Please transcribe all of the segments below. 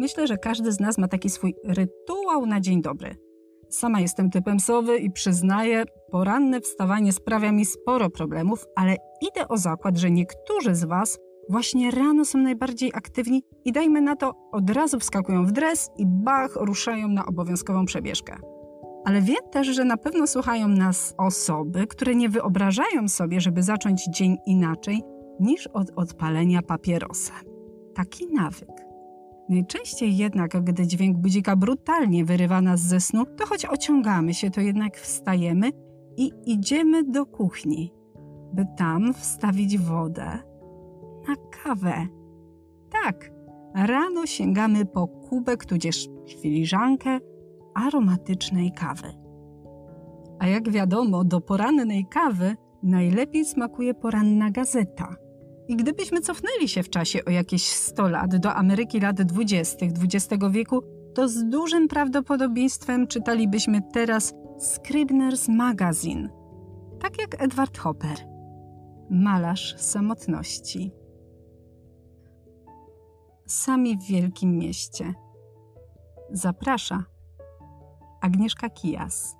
Myślę, że każdy z nas ma taki swój rytuał na dzień dobry. Sama jestem typem sowy i przyznaję, poranne wstawanie sprawia mi sporo problemów, ale idę o zakład, że niektórzy z Was właśnie rano są najbardziej aktywni i dajmy na to, od razu wskakują w dres i bach, ruszają na obowiązkową przebieżkę. Ale wiem też, że na pewno słuchają nas osoby, które nie wyobrażają sobie, żeby zacząć dzień inaczej niż od odpalenia papierosa. Taki nawyk. Najczęściej jednak, gdy dźwięk budzika brutalnie wyrywa nas ze snu, to choć ociągamy się, to jednak wstajemy i idziemy do kuchni, by tam wstawić wodę na kawę. Tak, rano sięgamy po kubek tudzież filiżankę aromatycznej kawy. A jak wiadomo, do porannej kawy najlepiej smakuje poranna gazeta. I gdybyśmy cofnęli się w czasie o jakieś 100 lat do Ameryki lat 20. XX wieku, to z dużym prawdopodobieństwem czytalibyśmy teraz Scribner's Magazine, tak jak Edward Hopper, malarz samotności. Sami w wielkim mieście. Zaprasza Agnieszka Kijas.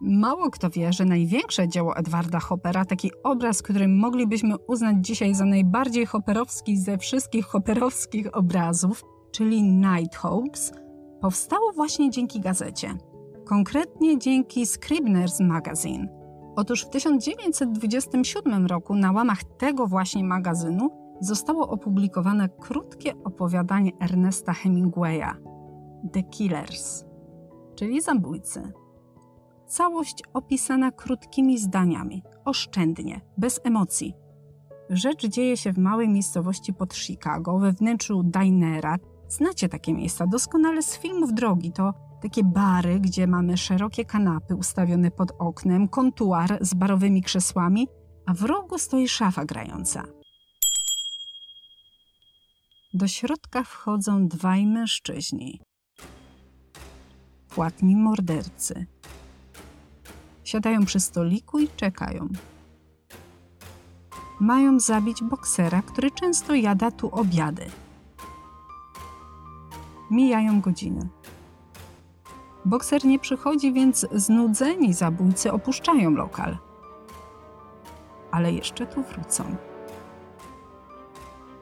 Mało kto wie, że największe dzieło Edwarda Hoppera, taki obraz, który moglibyśmy uznać dzisiaj za najbardziej hopperowski ze wszystkich hopperowskich obrazów, czyli Nighthawks, powstało właśnie dzięki gazecie. Konkretnie dzięki Scribner's Magazine. Otóż w 1927 roku na łamach tego właśnie magazynu zostało opublikowane krótkie opowiadanie Ernesta Hemingwaya The Killers, czyli zabójcy. Całość opisana krótkimi zdaniami, oszczędnie, bez emocji. Rzecz dzieje się w małej miejscowości pod Chicago, we wnętrzu dinera. Znacie takie miejsca doskonale z filmów drogi. To takie bary, gdzie mamy szerokie kanapy ustawione pod oknem, kontuar z barowymi krzesłami, a w rogu stoi szafa grająca. Do środka wchodzą dwaj mężczyźni. Płatni mordercy. Siadają przy stoliku i czekają. Mają zabić boksera, który często jada tu obiady. Mijają godziny. Bokser nie przychodzi, więc znudzeni zabójcy opuszczają lokal. Ale jeszcze tu wrócą.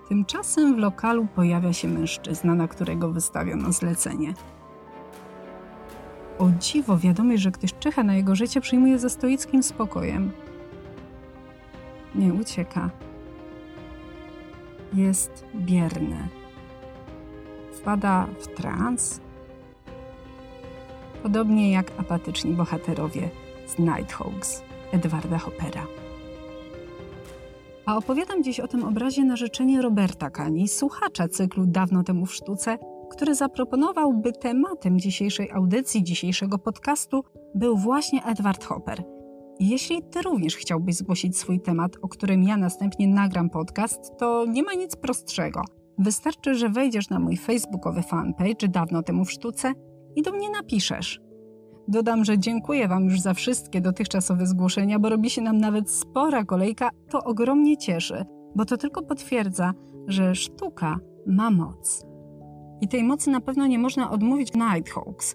Tymczasem w lokalu pojawia się mężczyzna, na którego wystawiono zlecenie. O dziwo, wiadomość, że ktoś czyha na jego życie, przyjmuje ze stoickim spokojem. Nie ucieka. Jest bierny. Wpada w trans. Podobnie jak apatyczni bohaterowie z Nighthawks Edwarda Hoppera. A opowiadam dziś o tym obrazie na życzenie Roberta Kani, słuchacza cyklu Dawno temu w sztuce, który zaproponował, by tematem dzisiejszej audycji, dzisiejszego podcastu był właśnie Edward Hopper. Jeśli Ty również chciałbyś zgłosić swój temat, o którym ja następnie nagram podcast, to nie ma nic prostszego. Wystarczy, że wejdziesz na mój facebookowy fanpage dawno temu w sztuce i do mnie napiszesz. Dodam, że dziękuję Wam już za wszystkie dotychczasowe zgłoszenia, bo robi się nam nawet spora kolejka. To ogromnie cieszy, bo to tylko potwierdza, że sztuka ma moc. I tej mocy na pewno nie można odmówić Nighthawks.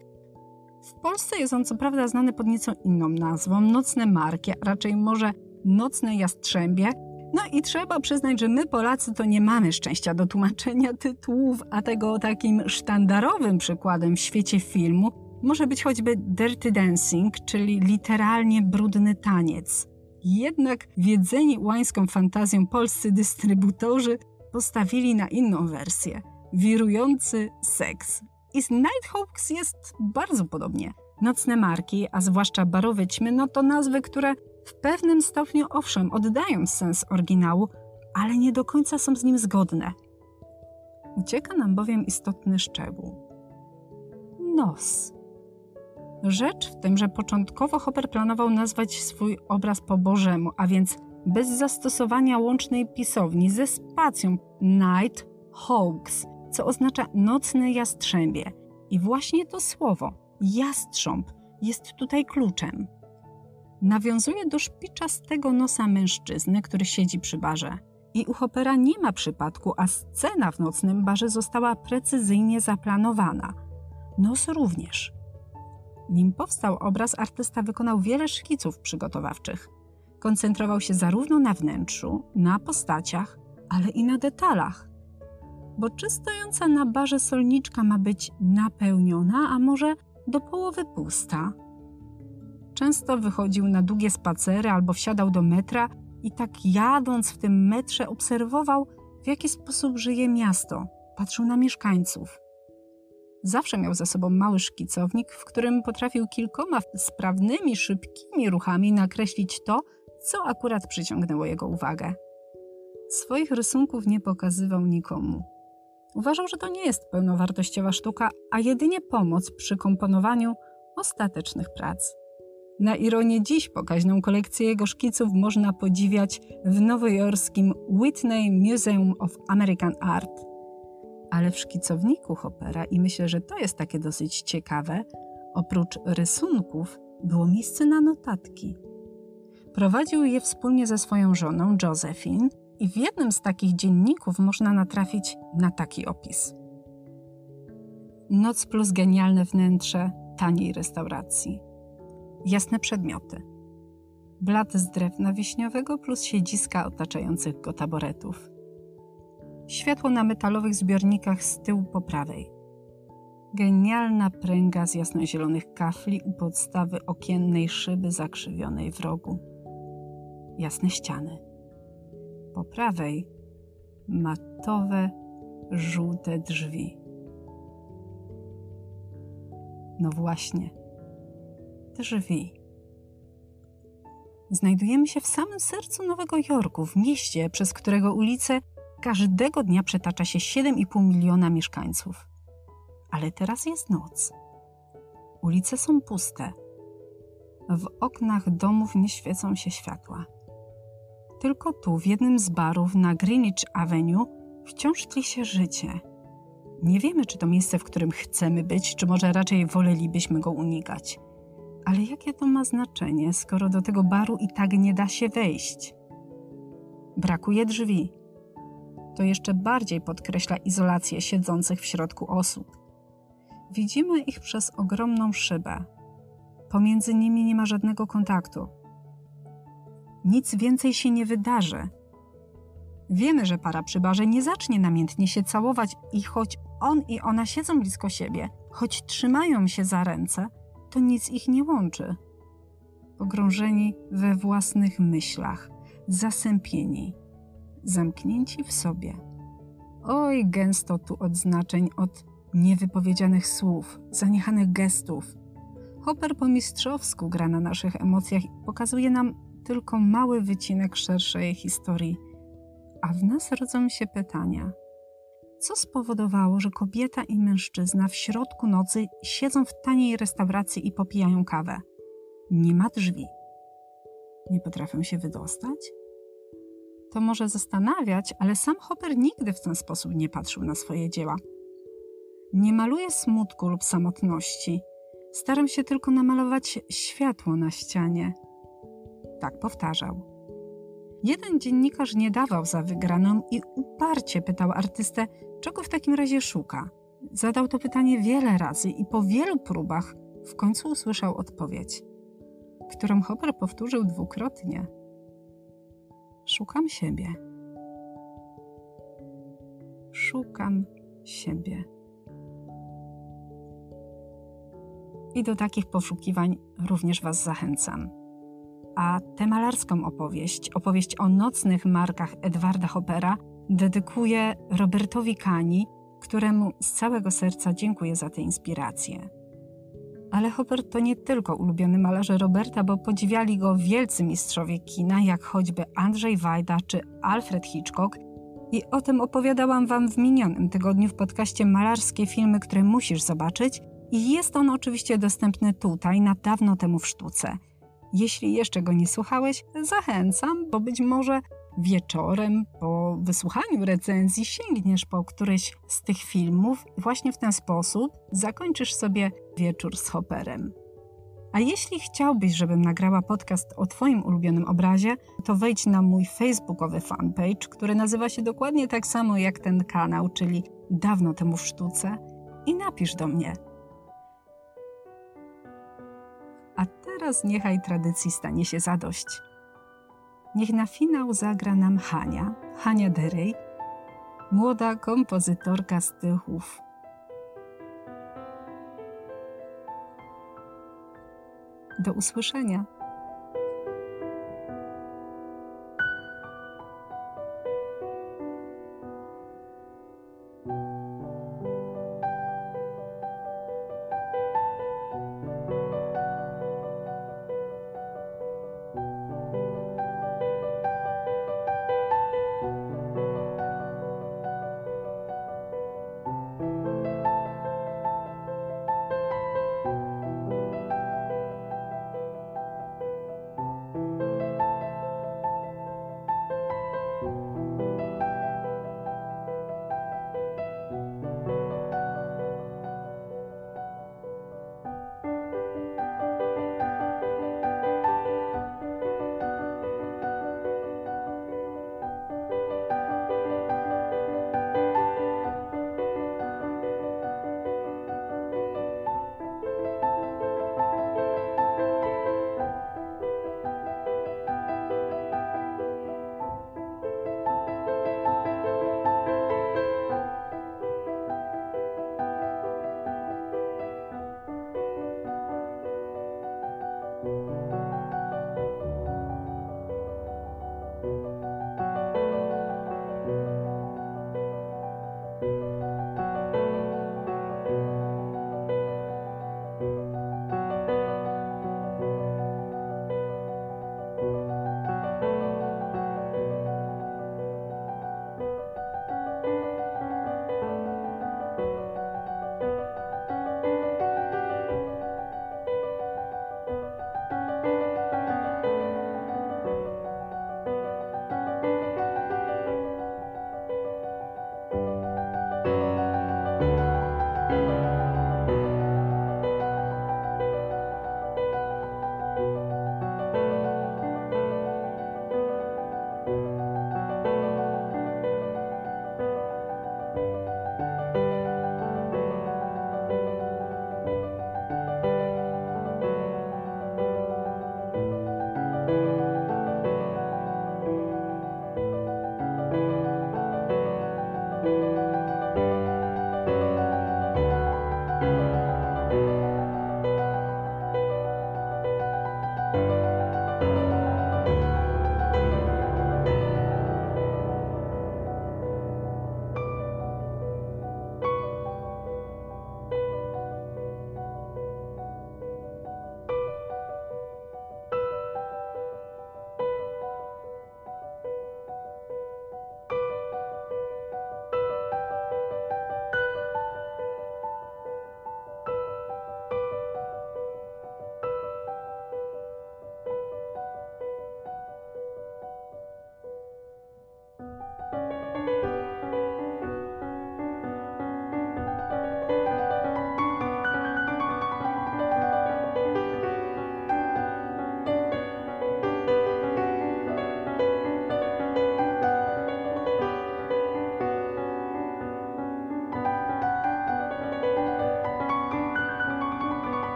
W Polsce jest on co prawda znany pod nieco inną nazwą, Nocne Marki, a raczej może Nocne Jastrzębie. No i trzeba przyznać, że my Polacy to nie mamy szczęścia do tłumaczenia tytułów, a tego takim sztandarowym przykładem w świecie filmu może być choćby Dirty Dancing, czyli literalnie brudny taniec. Jednak wiedzeni łańską fantazją polscy dystrybutorzy postawili na inną wersję – wirujący seks. I z Nighthawks jest bardzo podobnie. Nocne marki, a zwłaszcza barowe ćmy, no to nazwy, które w pewnym stopniu owszem oddają sens oryginału, ale nie do końca są z nim zgodne. Ucieka nam bowiem istotny szczegół. Nos. Rzecz w tym, że początkowo Hopper planował nazwać swój obraz po Bożemu, a więc bez zastosowania łącznej pisowni ze spacją Night Hawks, co oznacza nocne jastrzębie. I właśnie to słowo, jastrząb, jest tutaj kluczem. Nawiązuje do szpiczastego nosa mężczyzny, który siedzi przy barze. I u Hoppera nie ma przypadku, a scena w nocnym barze została precyzyjnie zaplanowana. Nos również. Nim powstał obraz, artysta wykonał wiele szkiców przygotowawczych. Koncentrował się zarówno na wnętrzu, na postaciach, ale i na detalach. Bo czy stojąca na barze solniczka ma być napełniona, a może do połowy pusta? Często wychodził na długie spacery albo wsiadał do metra i tak jadąc w tym metrze obserwował, w jaki sposób żyje miasto. Patrzył na mieszkańców. Zawsze miał ze sobą mały szkicownik, w którym potrafił kilkoma sprawnymi, szybkimi ruchami nakreślić to, co akurat przyciągnęło jego uwagę. Swoich rysunków nie pokazywał nikomu. Uważał, że to nie jest pełnowartościowa sztuka, a jedynie pomoc przy komponowaniu ostatecznych prac. Na ironię dziś pokaźną kolekcję jego szkiców można podziwiać w nowojorskim Whitney Museum of American Art. Ale w szkicowniku Hoppera, i myślę, że to jest takie dosyć ciekawe, oprócz rysunków było miejsce na notatki. Prowadził je wspólnie ze swoją żoną Josephine i w jednym z takich dzienników można natrafić na taki opis. Noc plus genialne wnętrze taniej restauracji jasne przedmioty. Blat z drewna wiśniowego plus siedziska otaczających go taboretów. Światło na metalowych zbiornikach z tyłu po prawej. Genialna pręga z jasnozielonych kafli u podstawy okiennej szyby zakrzywionej w rogu. Jasne ściany. Po prawej matowe, żółte drzwi. No właśnie, drzwi. Znajdujemy się w samym sercu Nowego Jorku, w mieście, przez którego ulice każdego dnia przetacza się 7,5 miliona mieszkańców. Ale teraz jest noc. Ulice są puste. W oknach domów nie świecą się światła. Tylko tu, w jednym z barów na Greenwich Avenue, wciąż tli się życie. Nie wiemy, czy to miejsce, w którym chcemy być, czy może raczej wolelibyśmy go unikać. Ale jakie to ma znaczenie, skoro do tego baru i tak nie da się wejść? Brakuje drzwi. To jeszcze bardziej podkreśla izolację siedzących w środku osób. Widzimy ich przez ogromną szybę. Pomiędzy nimi nie ma żadnego kontaktu. Nic więcej się nie wydarzy. Wiemy, że para przy barze nie zacznie namiętnie się całować i choć on i ona siedzą blisko siebie, choć trzymają się za ręce, to nic ich nie łączy. Pogrążeni we własnych myślach, zasępieni, zamknięci w sobie. Oj, gęsto tu odznaczeń od niewypowiedzianych słów, zaniechanych gestów. Hopper po mistrzowsku gra na naszych emocjach i pokazuje nam tylko mały wycinek szerszej historii, a w nas rodzą się pytania – co spowodowało, że kobieta i mężczyzna w środku nocy siedzą w taniej restauracji i popijają kawę. Nie ma drzwi. Nie potrafią się wydostać? To może zastanawiać, ale sam Hopper nigdy w ten sposób nie patrzył na swoje dzieła. Nie maluję smutku lub samotności. Staram się tylko namalować światło na ścianie. Tak powtarzał. Jeden dziennikarz nie dawał za wygraną i uparcie pytał artystę, czego w takim razie szuka. Zadał to pytanie wiele razy i po wielu próbach w końcu usłyszał odpowiedź, którą Hopper powtórzył dwukrotnie. Szukam siebie. Szukam siebie. I do takich poszukiwań również Was zachęcam a tę malarską opowieść, opowieść o nocnych markach Edwarda Hoppera, dedykuję Robertowi Kani, któremu z całego serca dziękuję za tę inspirację. Ale Hopper to nie tylko ulubiony malarze Roberta, bo podziwiali go wielcy mistrzowie kina, jak choćby Andrzej Wajda czy Alfred Hitchcock. I o tym opowiadałam Wam w minionym tygodniu w podcaście Malarskie filmy, które musisz zobaczyć. I jest on oczywiście dostępny tutaj, na dawno temu w sztuce – jeśli jeszcze go nie słuchałeś, zachęcam, bo być może wieczorem po wysłuchaniu recenzji sięgniesz po któryś z tych filmów. Właśnie w ten sposób zakończysz sobie wieczór z Hopperem. A jeśli chciałbyś, żebym nagrała podcast o Twoim ulubionym obrazie, to wejdź na mój facebookowy fanpage, który nazywa się dokładnie tak samo jak ten kanał, czyli Dawno temu w sztuce, i napisz do mnie. A teraz niechaj tradycji stanie się zadość. Niech na finał zagra nam Hania, Hania Derej, młoda kompozytorka z Tychów. Do usłyszenia.